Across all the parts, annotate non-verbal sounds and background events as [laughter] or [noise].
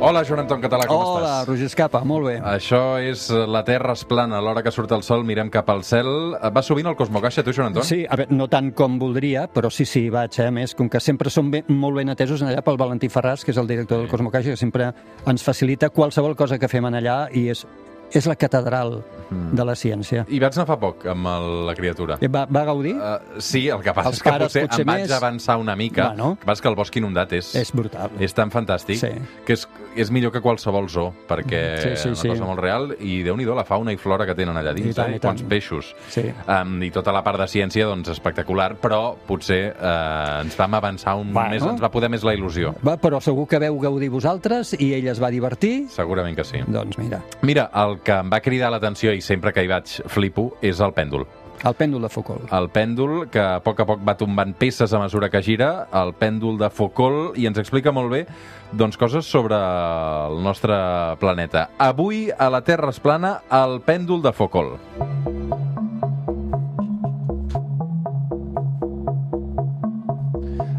Hola, Joan Anton Català, com Hola, estàs? Roger Escapa, molt bé. Això és La Terra es plana. A l'hora que surt el sol mirem cap al cel. Va sovint al Cosmocaixa, tu, Joan Anton? Sí, a veure, no tant com voldria, però sí, sí, vaig, eh? A més, com que sempre som ben, molt ben atesos allà pel Valentí Ferraz, que és el director del Cosmocaixa, que sempre ens facilita qualsevol cosa que fem allà i és, és la catedral Mm. de la ciència. I vaig anar fa poc amb el, la criatura. Eh, Va, va gaudir? Uh, sí, el que passa Els és que pares potser, potser em vaig més. avançar una mica. Bueno. El que passa que el bosc inundat és, és brutal. és tan fantàstic Sí. que és, és millor que qualsevol zoo, perquè Sí, sí, és una sí. cosa molt real i déu nhi la fauna i flora que tenen allà dins, I tant, eh? i tant. quants peixos. Sí. Um, I tota la part de ciència, doncs, espectacular, però potser eh, ens vam avançar un Bueno. més, ens va poder més la il·lusió. Va, però segur que veu gaudir vosaltres i ell es va divertir. Segurament que sí. Doncs mira, Mira, el que em va cridar l'atenció i sempre que hi vaig flipo és el pèndol. el pèndol de Foucault. El pèndol, que a poc a poc va tombant peces a mesura que gira, el pèndol de Foucault, i ens explica molt bé doncs, coses sobre el nostre planeta. Avui, a la Terra es plana, el pèndol de Foucault.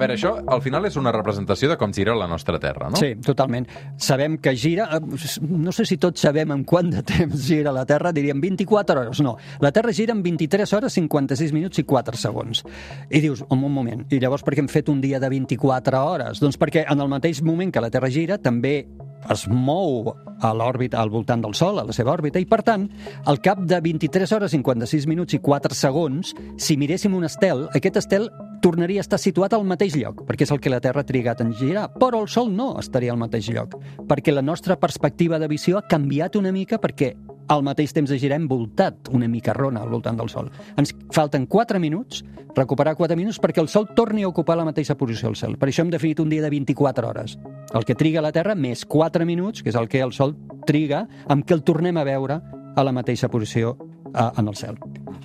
A veure, això al final és una representació de com gira la nostra Terra, no? Sí, totalment. Sabem que gira... eh, No sé si tots sabem en quant de temps gira la Terra, diríem 24 hores. No, la Terra gira en 23 hores, 56 minuts i 4 segons. I dius, un moment, i llavors per què hem fet un dia de 24 hores? Doncs perquè en el mateix moment que la Terra gira també es mou a l'òrbita, al voltant del Sol, a la seva òrbita, i per tant, al cap de 23 hores, 56 minuts i 4 segons, si miréssim un estel, aquest estel tornaria a estar situat al mateix lloc, perquè és el que la Terra ha trigat en girar, però el Sol no estaria al mateix lloc, perquè la nostra perspectiva de visió ha canviat una mica perquè al mateix temps de girar una mica rona al voltant del Sol. Ens falten 4 minuts, recuperar 4 minuts perquè el Sol torni a ocupar la mateixa posició al cel. Per això hem definit un dia de 24 hores. El que triga la Terra més 4 minuts, que és el que el Sol triga, amb què el tornem a veure a la mateixa posició eh, en el cel.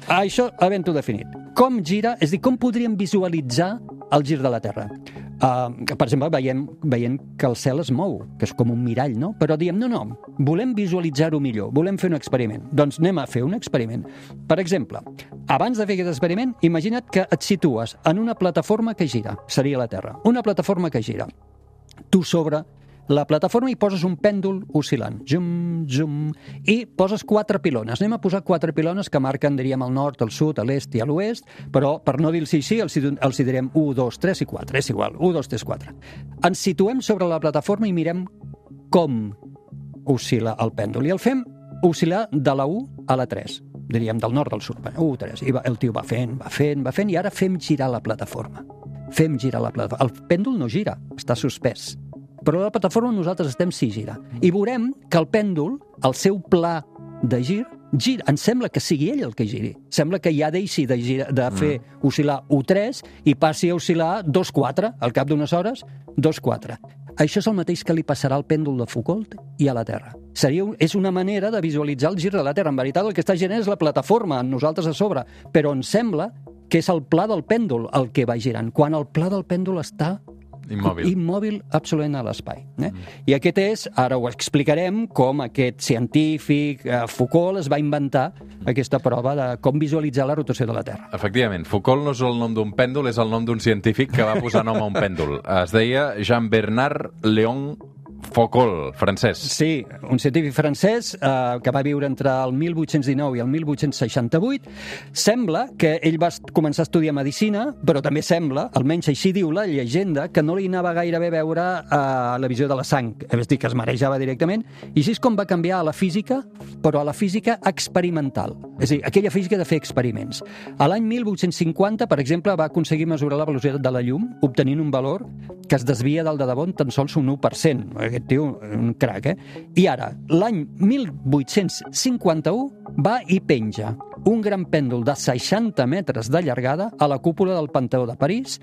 Això havent-ho definit. Com gira, és dir, com podríem visualitzar el gir de la Terra? Uh, per exemple, veiem, veient que el cel es mou, que és com un mirall, no? Però diem, no, no, volem visualitzar-ho millor, volem fer un experiment. Doncs anem a fer un experiment. Per exemple, abans de fer aquest experiment, imagina't que et situes en una plataforma que gira, seria la Terra, una plataforma que gira. Tu sobre la plataforma hi poses un pèndol oscil·lant, zum, zum, i poses quatre pilones. Anem a posar quatre pilones que marquen, diríem, el nord, el sud, l'est i a l'oest, però per no dir-los així, els, els hi direm 1, 2, 3 i 4, és igual, 1, 2, 3, 4. Ens situem sobre la plataforma i mirem com oscil·la el pèndol, i el fem oscil·lar de la 1 a la 3 diríem del nord al sud, 1, 3, i va, el tio va fent, va fent, va fent, i ara fem girar la plataforma. Fem girar la plataforma. El pèndol no gira, està suspès. Però la plataforma nosaltres estem sí gira. I veurem que el pèndol, el seu pla de gir, gira. Ens sembla que sigui ell el que giri. Sembla que ja deixi de, gira, de fer oscil·lar 1-3 i passi a oscil·lar 2-4, al cap d'unes hores, 2-4. Això és el mateix que li passarà al pèndol de Foucault i a la Terra. Seria és una manera de visualitzar el gir de la Terra. En veritat, el que està girant és la plataforma, amb nosaltres a sobre, però ens sembla que és el pla del pèndol el que va girant, quan el pla del pèndol està Immòbil. immòbil absolutament a l'espai. Eh? I aquest és, ara ho explicarem, com aquest científic, eh, Foucault, es va inventar aquesta prova de com visualitzar la rotació de la Terra. Efectivament, Foucault no és el nom d'un pèndol, és el nom d'un científic que va posar nom a un pèndol. Es deia Jean-Bernard Léon Foucault, francès. Sí, un científic francès eh, que va viure entre el 1819 i el 1868. Sembla que ell va començar a estudiar Medicina, però també sembla, almenys així diu la llegenda, que no li anava gaire bé veure eh, la visió de la sang, és a dir, que es marejava directament, i així és com va canviar a la física, però a la física experimental, és a dir, aquella física de fer experiments. A l'any 1850, per exemple, va aconseguir mesurar la velocitat de la llum, obtenint un valor que es desvia del de debò tan sols un 1%. Aquest tio, un crac, eh? I ara, l'any 1851, va i penja un gran pèndol de 60 metres de llargada a la cúpula del Panteó de París.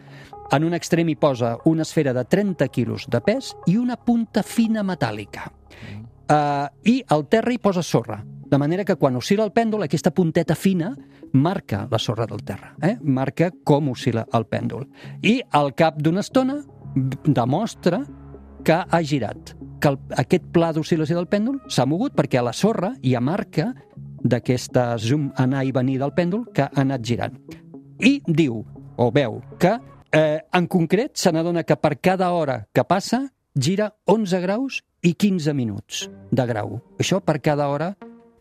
En un extrem hi posa una esfera de 30 quilos de pes i una punta fina metàl·lica. Uh, I al terra hi posa sorra. De manera que quan oscil·la el pèndol, aquesta punteta fina marca la sorra del terra, eh? marca com oscil·la el pèndol. I al cap d'una estona demostra que ha girat, que el, aquest pla d'oscil·lació del pèndol s'ha mogut perquè a la sorra hi ha marca d'aquesta zoom anar i venir del pèndol que ha anat girant. I diu, o veu, que eh, en concret se n'adona que per cada hora que passa gira 11 graus i 15 minuts de grau. Això per cada hora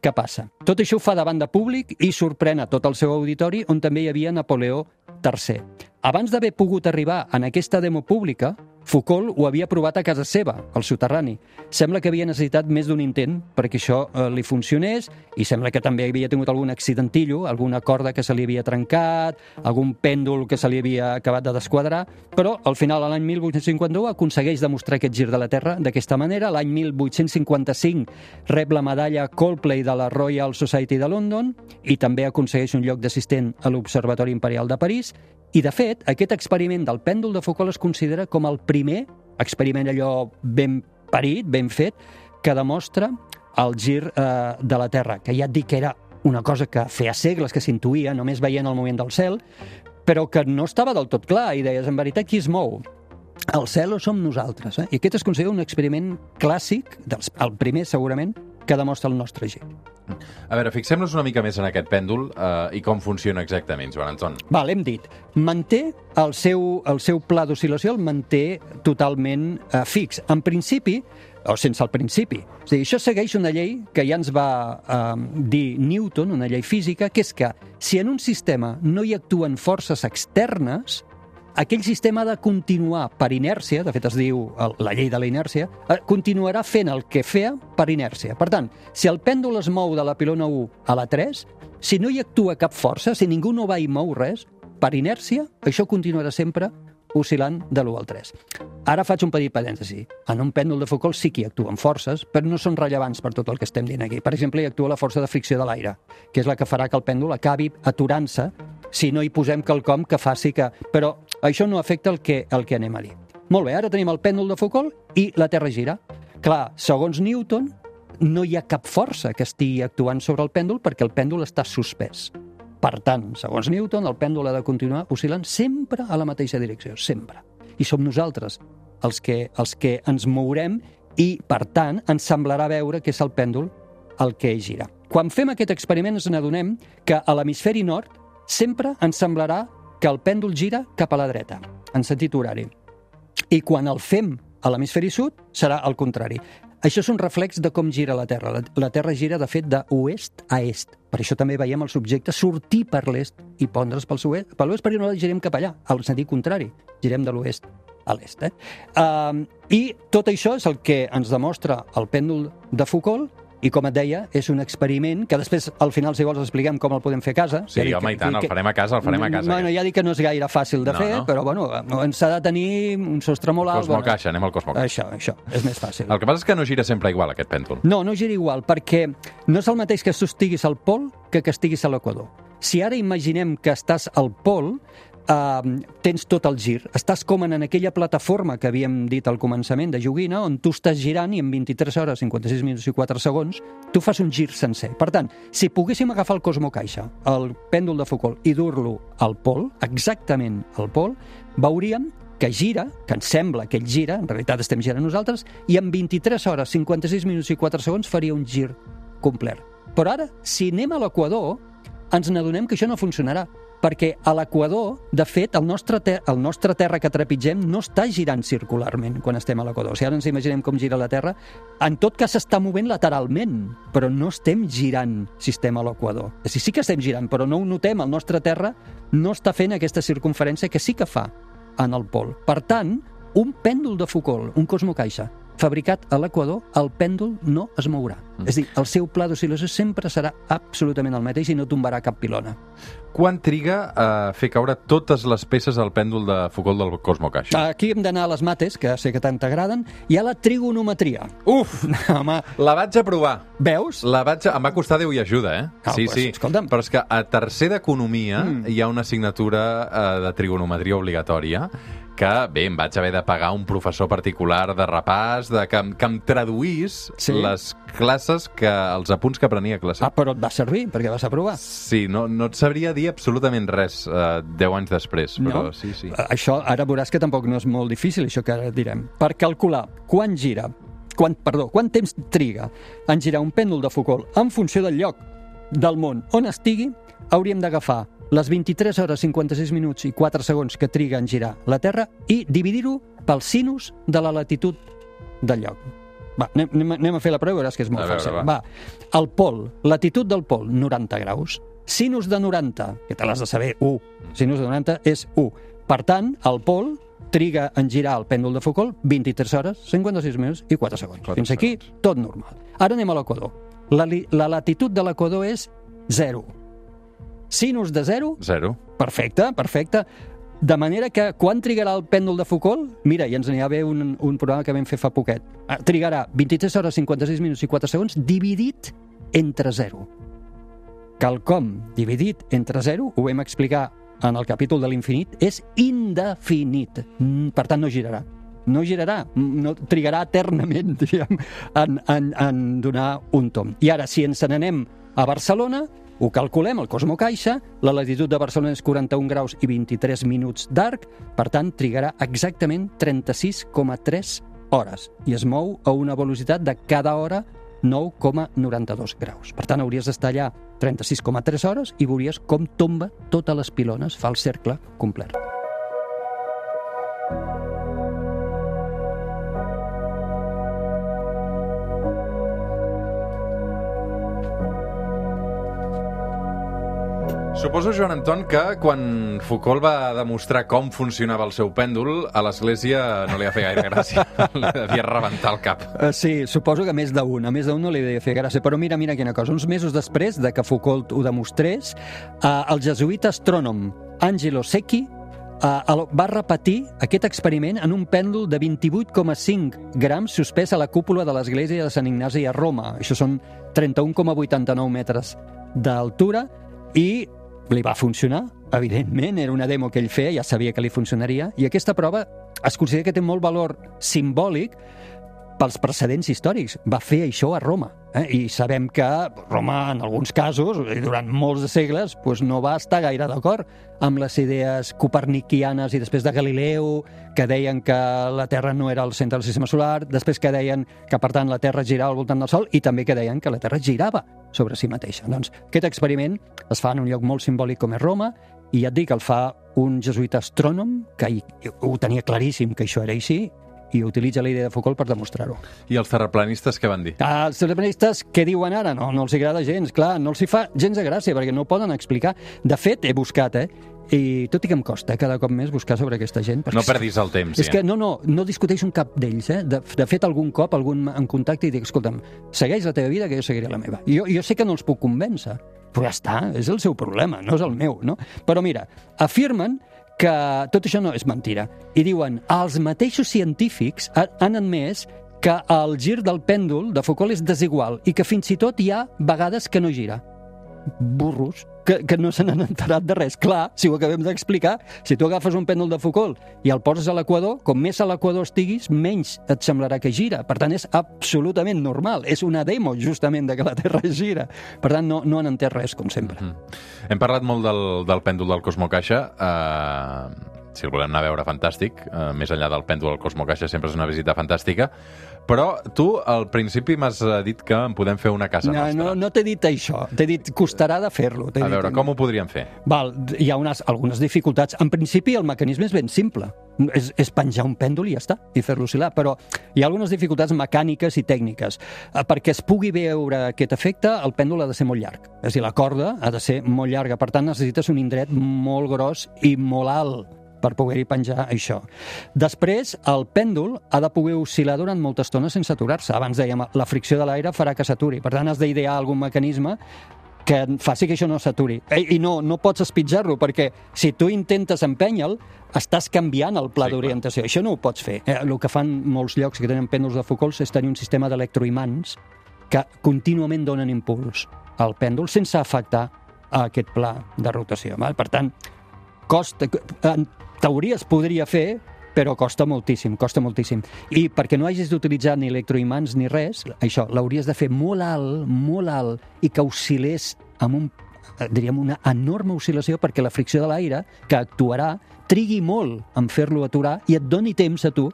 que passa. Tot això ho fa davant de públic i sorprèn a tot el seu auditori, on també hi havia Napoleó III. Abans d'haver pogut arribar en aquesta demo pública, Foucault ho havia provat a casa seva, al soterrani. Sembla que havia necessitat més d'un intent perquè això eh, li funcionés i sembla que també havia tingut algun accidentillo, alguna corda que se li havia trencat, algun pèndol que se li havia acabat de desquadrar, però al final, l'any 1851, aconsegueix demostrar aquest gir de la Terra d'aquesta manera. L'any 1855 rep la medalla Coldplay de la Royal Society de London i també aconsegueix un lloc d'assistent a l'Observatori Imperial de París i, de fet, aquest experiment del pèndol de Foucault es considera com el primer experiment allò ben parit, ben fet, que demostra el gir eh, de la Terra, que ja et dic que era una cosa que feia segles que s'intuïa, només veient el moviment del cel, però que no estava del tot clar, i deies, en veritat, qui es mou? El cel o som nosaltres? Eh? I aquest es considera un experiment clàssic, dels, el primer segurament, que demostra el nostre gir. A veure, fixem-nos una mica més en aquest pèndol eh, i com funciona exactament, Joan Anton. Val, hem dit, manté el seu, el seu pla d'oscil·lació, el manté totalment eh, fix. En principi, o sense el principi. És a dir, això segueix una llei que ja ens va eh, dir Newton, una llei física, que és que si en un sistema no hi actuen forces externes, aquell sistema ha de continuar per inèrcia, de fet es diu la llei de la inèrcia, eh, continuarà fent el que feia per inèrcia. Per tant, si el pèndol es mou de la pilona 1 a la 3, si no hi actua cap força, si ningú no va i mou res, per inèrcia, això continuarà sempre oscil·lant de l'1 al 3. Ara faig un petit parèntesi. En un pèndol de Foucault sí que hi actuen forces, però no són rellevants per tot el que estem dient aquí. Per exemple, hi actua la força de fricció de l'aire, que és la que farà que el pèndol acabi aturant-se si no hi posem quelcom que faci que... Però això no afecta el que, el que anem a dir. Molt bé, ara tenim el pèndol de Foucault i la Terra gira. Clar, segons Newton, no hi ha cap força que estigui actuant sobre el pèndol perquè el pèndol està suspès. Per tant, segons Newton, el pèndol ha de continuar oscil·lant sempre a la mateixa direcció, sempre. I som nosaltres els que, els que ens mourem i, per tant, ens semblarà veure que és el pèndol el que gira. Quan fem aquest experiment ens n'adonem que a l'hemisferi nord sempre ens semblarà que el pèndol gira cap a la dreta, en sentit horari. I quan el fem a l'hemisferi sud, serà el contrari. Això és un reflex de com gira la Terra. La, la Terra gira, de fet, d'oest a est. Per això també veiem el subjecte sortir per l'est i pondre's pel oest, per l'oest perquè nosaltres girem cap allà, al sentit contrari. Girem de l'oest a l'est. Eh? Uh, I tot això és el que ens demostra el pèndol de Foucault i, com et deia, és un experiment que després, al final, si vols, expliquem com el podem fer a casa. Sí, Ja dic home, que- i tant, el que- farem a casa, el farem a casa. Bueno, aquest. ja dic que no és gaire fàcil de No, fer, no. però bueno, ens ha de tenir un sostre molt alt. Cosmo Caixa, anem al Cosmo Caixa. Això, això, és més fàcil. El que passa és que no gira sempre igual, aquest pèndol. No, no gira igual, perquè no és el mateix que tu estiguis al pol que que estiguis a l'equador. Si ara imaginem que estàs al pol, eh, tens tot el gir. Estàs com en aquella plataforma que havíem dit al començament de joguina, on tu estàs girant i en 23 hores, 56 minuts i 4 segons, tu fas un gir sencer. Per tant, si poguéssim agafar el Cosmo Caixa, el pèndol de Foucault, i dur-lo al pol, exactament al pol, veuríem que gira, que ens sembla que ell gira, en realitat estem girant nosaltres, i en 23 hores, 56 minuts i 4 segons faria un gir complet. Però ara, si anem a l'equador, ens n'adonem que això no funcionarà, perquè a l'equador, de fet, el nostre, ter el nostre terra que trepitgem no està girant circularment quan estem a l'equador. Si ara ens imaginem com gira la Terra, en tot cas s'està movent lateralment, però no estem girant sistema a l'equador. Dir, sí que estem girant, però no ho notem. El nostre Terra no està fent aquesta circunferència que sí que fa en el pol. Per tant, un pèndol de Foucault, un Cosmo Caixa, fabricat a l'equador, el pèndol no es mourà. Mm. És dir, el seu pla d'oscil·lació sempre serà absolutament el mateix i no tombarà cap pilona. Quan triga a fer caure totes les peces del pèndol de Foucault del Cosmo Caixa? Aquí hem d'anar a les mates, que sé que tant t'agraden. Hi ha la trigonometria. Uf! [laughs] Home, La vaig a provar. veus? La vaig a... Em va costar Déu i ajuda, eh? Ah, sí, pues, sí. escolta'm. Però és que a tercer d'Economia mm. hi ha una assignatura eh, de trigonometria obligatòria que, bé, em vaig haver de pagar un professor particular de repàs, de que, que em traduís Sí. les classes, que els apunts que prenia a classe. Ah, però et va servir, perquè vas aprovar. Sí, no, no et sabria dir absolutament res eh, 10 anys després, però No? sí, sí. Eh, Això ara veuràs que tampoc no és molt difícil, això que ara direm. Per calcular quan gira, quan, perdó, quant temps triga en girar un pèndol de Foucault en funció del lloc del món on estigui, hauríem d'agafar les 23 hores 56 minuts i 4 segons que triga en girar la Terra i dividir-ho pel sinus de la latitud del lloc. Va, anem, anem, a fer la prova veuràs que és molt veure, fàcil. va. va. El pol, latitud del pol, 90 graus. Sinus de 90, que te l'has de saber, 1. Sinus de 90 és 1. Per tant, el pol triga en girar el pèndol de Foucault 23 hores, 56 minuts i 4 segons. Quatre Fins aquí, tot normal. Ara anem a l'equador. La, la latitud de l'equador és 0. Sinus de 0, Zero. perfecte, perfecte. De manera que quan trigarà el pèndol de Foucault? Mira, ja ens n'hi ha bé un, un programa que vam fer fa poquet. Ah, Trigarà 23 hores, 56 minuts i 4 segons dividit entre 0. Quelcom dividit entre 0, ho vam explicar en el capítol de l'infinit, és indefinit. Mm, Per tant, no girarà. No girarà, mm, no trigarà eternament, [laughs] diríem, en, en, en donar un tom. I ara, si ens n'anem a Barcelona, ho calculem, el Cosmo Caixa, la latitud de Barcelona és 41 graus i 23 minuts d'arc, per tant, trigarà exactament 36,3 hores i es mou a una velocitat de cada hora 9,92 graus. Per tant, hauries d'estar allà 36,3 hores i veuries com tomba totes les pilones, fa el cercle complet. Suposo, Joan Anton, que quan Foucault va demostrar com funcionava el seu pèndol, a l'Església no li va fer gaire gràcia. [laughs] li devia rebentar el cap. Uh, sí, suposo que més d'un, a més d'un no li devia fer gràcia, però mira, mira quina cosa. Uns mesos després de que Foucault ho demostrés, uh, el jesuïta astrònom Angelo Secchi el, va repetir aquest experiment en un pèndol de 28,5 grams suspès a la cúpula de l'església de Sant Ignasi a Roma. Això són 31,89 metres d'altura i li va funcionar, evidentment, era una demo que ell feia, ja sabia que li funcionaria, i aquesta prova es considera que té molt valor simbòlic pels precedents històrics. Va fer això a Roma. Eh? I sabem que Roma, en alguns casos, i durant molts segles, doncs no va estar gaire d'acord amb les idees coperniquianes i després de Galileu, que deien que la Terra no era el centre del sistema solar, després que deien que, per tant, la Terra girava al voltant del Sol, i també que deien que la Terra girava sobre si mateixa. Doncs aquest experiment es fa en un lloc molt simbòlic com és Roma, i ja et dic, el fa un jesuïta astrònom, que hi- ho tenia claríssim que això era així, i utilitza la idea de Foucault per demostrar-ho. I els terraplanistes què van dir? Ah, Els terraplanistes, què diuen ara? No, no els agrada gens, clar, no els hi fa gens de gràcia, perquè no poden explicar. De fet, he buscat, eh? I tot i que em costa cada cop més buscar sobre aquesta gent. perquè No perdis el temps, És ja. que no, no, no discuteixo amb cap d'ells, eh? De, de fet, algun cop, algun en contacte i dic, escolta'm, segueix la teva vida que jo seguiré la meva. I jo, jo sé que no els puc convèncer, però ja està, és el seu problema, no és el meu, no? Però mira, afirmen que tot això no és mentira. I diuen, els mateixos científics ha- han admès que el gir del pèndol de Foucault és desigual i que fins i tot hi ha vegades que no gira burros que, que no se n'han enterat de res. Clar, si ho acabem d'explicar, si tu agafes un pèndol de Foucault i el poses a l'equador, com més a l'equador estiguis, menys et semblarà que gira. Per tant, és absolutament normal. És una demo, justament, de que la Terra [laughs] gira. Per tant, no, no han entès res, com sempre. Mm. Hem parlat molt del, del pèndol del Cosmo Caixa. Uh, si el volem anar a veure, fantàstic. Uh, més enllà del pèndol del Cosmo Caixa sempre és una visita fantàstica. Però tu, al principi, m'has eh, dit que en podem fer una casa No, nostra. no, no t'he dit això. T'he dit, costarà de fer-lo. A dit- veure, com ho podríem fer? Val, hi ha unes, algunes dificultats. En principi, el mecanisme és ben simple. És, és penjar un pèndol i ja està, i fer-lo oscil·lar. Però hi ha algunes dificultats mecàniques i tècniques. Eh, Perquè es pugui veure aquest efecte, el pèndol ha de ser molt llarg. És a dir, la corda ha de ser molt llarga. Per tant, necessites un indret molt gros i molt alt per poder-hi penjar això. Després, el pèndol ha de poder oscil·lar durant molta estona sense aturar-se. Abans dèiem, la fricció de l'aire farà que s'aturi. Per tant, has d'idear algun mecanisme que faci que això no s'aturi. I, I no, no pots espitjar-lo, perquè si tu intentes empènyer-lo, estàs canviant el pla Sí, d'orientació. Això no ho pots fer. Eh, el que fan molts llocs que tenen pèndols de Foucault és tenir un sistema d'electroimants que contínuament donen impuls al pèndol sense afectar a aquest pla de rotació. Val? Per tant, costa, en teoria es podria fer, però costa moltíssim, costa moltíssim. I perquè no hagis d'utilitzar ni electroimants ni res, això, l'hauries de fer molt alt, molt alt, i que oscil·lés amb un eh, diríem, una enorme oscil·lació perquè la fricció de l'aire, que actuarà, trigui molt en fer-lo aturar i et doni temps a tu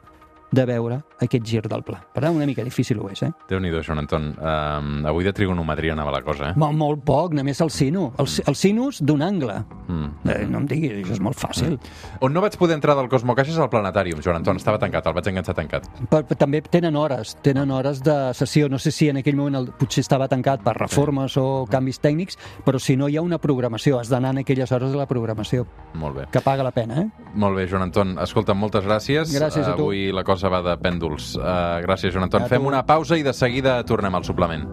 de veure aquest gir del pla. Per tant, una mica difícil ho és, eh? Déu-n'hi-do, Joan Anton. Um, avui de trigonometria anava la cosa, eh? Molt, molt poc, només el sino. El, el sinus d'un angle. Mm. Eh, no em diguis, això és molt fàcil. On no vaig poder entrar del Cosmocaixes al planetàrium, Joan Anton. Estava tancat, el vaig enganxar tancat. Però, però també tenen hores, tenen hores de sessió. No sé si en aquell moment el, potser estava tancat per reformes o canvis tècnics, però si no hi ha una programació, has d'anar en aquelles hores de la programació, Molt bé. que paga la pena, eh? Molt bé, Joan Anton. Escolta, moltes gràcies. Gràcies a tu. Avui la cosa va de pèndols. Uh, gràcies, Joan Anton. Fem una pausa i de seguida tornem al suplement.